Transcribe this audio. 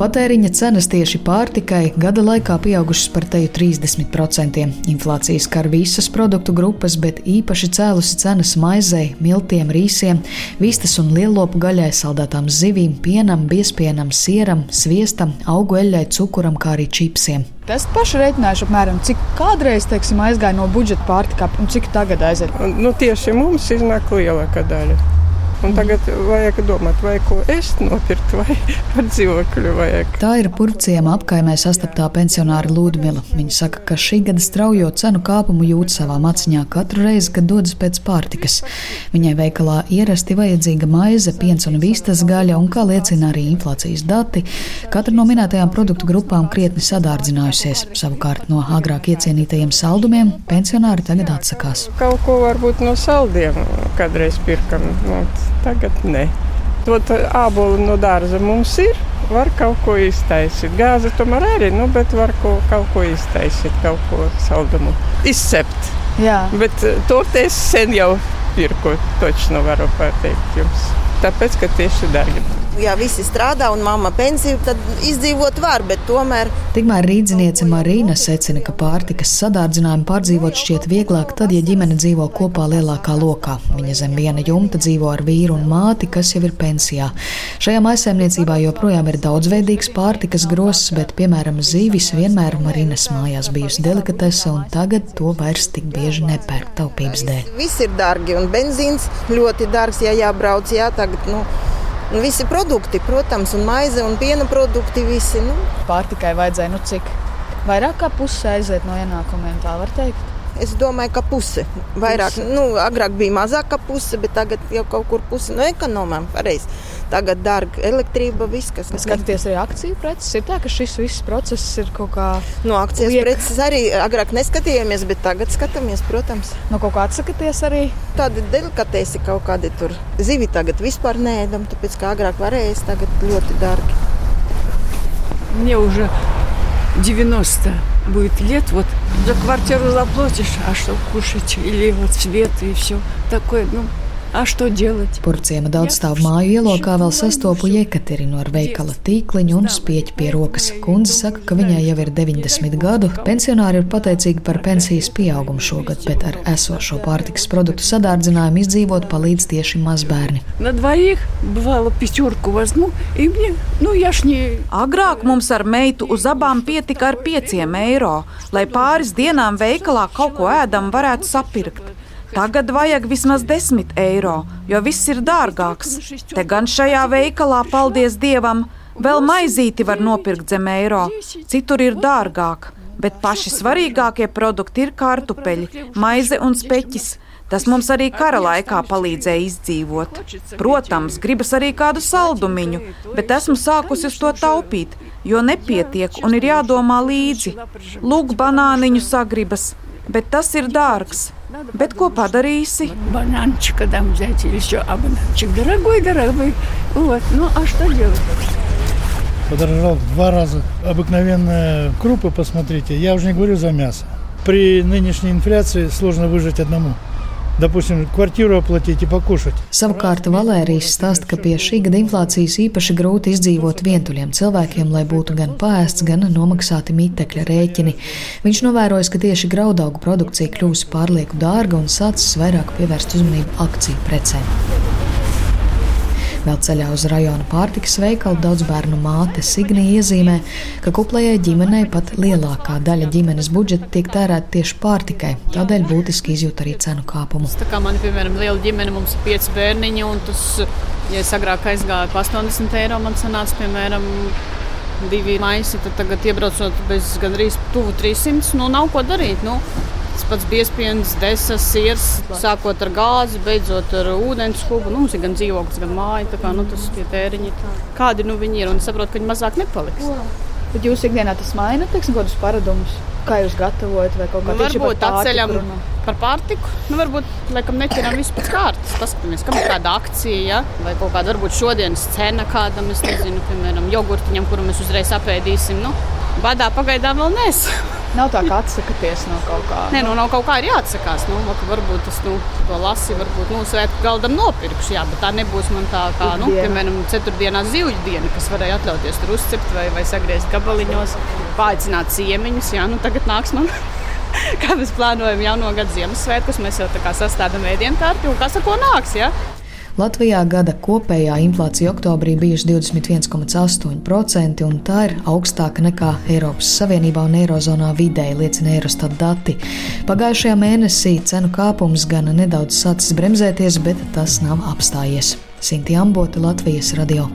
Patēriņa cenas tieši pārtikai gada laikā pieaugušas par teju 30%. Inflācija skar visas produktu grupas, bet īpaši cēlusi cenas maizei, miltiem, rīsiem, vistas un lielopu gaļai, saldētām zivīm, pienam, biespienam, sieram, sviestam, augu eļļai, cukuram, kā arī čipsiem. Es pašu rēķināšu, apmēram, cik kādreiz teiksim, aizgāja no budžeta pārtikā un cik tagad aiziet. Nu, tieši mums iznāk lielākā daļa. Un tagad vajag domāt, vai ko ēst, nopirkt, vai par dzīvokļu vajag. Tā ir purvciema apkaimē sastaptā pensionāra Lūdmila. Viņa saka, ka šī gada straujo cenu kāpumu jūt savā maciņā katru reizi, kad dodas pēc pārtikas. Viņai veikalā ierasti vajadzīga maize, piens un vistas gaļa, un, kā liecina arī inflācijas dati, katra no minētajām produktu grupām krietni sadārdzinājusies. Savukārt no agrāk iecienītajiem saldumiem pensionāri tagad atsakās. Kaut ko varbūt no saldiem kādreiz pirkam. Nu, Tagad nē. Tot ābolu no dārza mums ir. Var kaut ko iztaisīt. Gāze tomēr arī, nu, bet var ko, kaut ko iztaisīt, kaut ko saldumu izcept. Jā. Bet to es sen jau pirku, toču nu varu pateikt jums. Tāpēc, ka tieši dārgi ja visi strādā un mamma pensiju, tad izdzīvot var, bet tomēr. Tikmēr rīdziniece Marīna secina, ka pārtikas sadārdzinājumu pārdzīvot šķiet vieglāk tad, ja ģimene dzīvo kopā lielākā lokā. Viņa zem viena jumta dzīvo ar vīru un māti, kas jau ir pensijā. Šajā maisaimniecībā joprojām ir daudzveidīgs pārtikas grosts, bet, piemēram, zīvis vienmēr Marīnas mājās bijusi delikatese, un tagad to vairs tik bieži nepērk taupības dēļ. Viss ir dārgi, un benzīns ļoti dārgs, ja jābrauc, jā, tagad, nu, nu, visi produkti, protams, un maize un piena produkti visi. Nu. Pārtikai vajadzēja nu cik? Vairāk kā puse aiziet no ienākumiem, tā var teikt. Es domāju, ka puse. Vairāk, puse. Nu, agrāk bija mazāka puse, bet tagad jau kaut kur puse no ekonomām. Pareiz Tagad dārga elektrība, viss, kas ir. Skaties arī akciju preces. Ir tā, ka šis viss process ir kaut kā. No akcijas liek... preces arī agrāk neskatījāmies, bet tagad skatāmies, protams. No kaut kā atsakaties arī? Tādi delikatesi kaut kādi tur. Zivi tagad vispār nēdam, tāpēc kā agrāk varēja, tagad ļoti dārgi. Мне уже 90 будет лет, вот за квартиру заплатишь, а что кушать, или вот свет и все такое, ну, A что делать? Purciema daudzstāvu māju ielokā vēl sastopu Jekaterinu ar veikala tīkliņu un spieķi pie rokas. Kundze saka, ka viņai jau ir 90 gadu. Pensionāri ir pateicīgi par pensijas pieaugumu šogad, bet ar esošo pārtikas produktu sadārdzinājumu izdzīvot palīdz tieši mazbērni. Nu, Agrāk mums ar meitu uz abām pietika ar pieciem eiro, lai pāris dienām veikalā kaut ko ēdam varētu sapirkt. Tagad vajag vismaz 10 eiro, jo viss ir dārgāks. Te gan šajā veikalā, paldies Dievam, vēl maizīti var nopirkt zem eiro, citur ir dārgāk. Bet paši svarīgākie produkti ir kartupeļi, maize un speķis. Tas mums arī kara laikā palīdzēja izdzīvot. Protams, gribas arī kādu saldumiņu, bet esmu sākusi uz to taupīt, jo nepietiek un ir jādomā līdzi. Lūk, banāniņu sagribas, bet tas ir dārgs. Bet ko padarīsi? Бананчик, когда взять или еще, а бананчик дорогой, дорогой. Вот, ну а что делать? Подорожал в два раза. Обыкновенные крупы, посмотрите, я уже не говорю за мясо. При нынешней инфляции сложно выжить одному. Допустим, kvartīru aplатīt, pakūšot. Savukārt Valērijas stāsta, ka pie šī gada inflācijas īpaši grūti izdzīvot vientuļiem cilvēkiem, lai būtu gan pēsts, gan nomaksāti mitekļa rēķini. Viņš novērojas, ka tieši graudaugu produkcija kļūst pārlieku dārga un sācis vairāk pievērst uzmanību akciju precēm. Vēl ceļā uz rajona pārtikas veikalu daudz bērnu māte Signija iezīmē, ka kuplajai ģimenei pat lielākā daļa ģimenes budžeta tiek tērēta tieši pārtikai. Tādēļ būtiski izjūt arī cenu kāpumu. Tā kā man, piemēram, liela ģimene, mums ir pieci bērniņi, un tas, ja es agrāk aizgāju par 80 eiro, man sanāca, piemēram, divi maisi, tad tagad iebraucot bez gandrīz tuvu 300, nu nav ko darīt. Nu, pats biezpienas, desas, sirs, sākot ar gāzi, beidzot ar ūdens kubu. Nu, mums ir gan dzīvoklis, gan māja. Tā kā nu, tas ir tēriņi. Kādi nu viņi ir un saprot, ka viņi mazāk nepaliks. Bet jūs ikdienā tas maina, teiksim, kādus paradumus? Kā jūs gatavojat, vai kaut kā nu, tādu varbūt atceļam par pārtiku? Nu, varbūt, laikam, neķeram visu pēc kārtas. Paskatāmies, kam ir kāda akcija, ja? vai kaut kāda, varbūt šodienas cena kādam, es nezinu, piemēram, jogurtiņam, kuru mēs uzreiz apēdīsim. Nu, badā pagaidām vēl nesam. Nav tā, ka atsakaties no kaut kā. Nē, nu, no kaut kā ir jāatsakās. Nu, varbūt tas nu, lasi, varbūt nu, svētku galdam nopirkšu, jā, bet tā nebūs man tā kā, nu, piemēram, ceturtdienā zivju diena, kas varēja atļauties tur uzcept vai, vai sagriezt gabaliņos, pāicināt ciemiņus. Jā, nu, tagad nāks man. kā mēs plānojam jauno gadu Ziemassvētkus, mēs jau tā kā sastādām ēdienu kārtu, un kas ar ko nāks. Ja? Latvijā gada kopējā inflācija oktobrī bijusi 21,8%, un tā ir augstāka nekā Eiropas Savienībā un Eirozonā vidēji, liecina Eurostat dati. Pagājušajā mēnesī cenu kāpums gan nedaudz sācis bremzēties, bet tas nav apstājies. Sinti Ambota, Latvijas radio.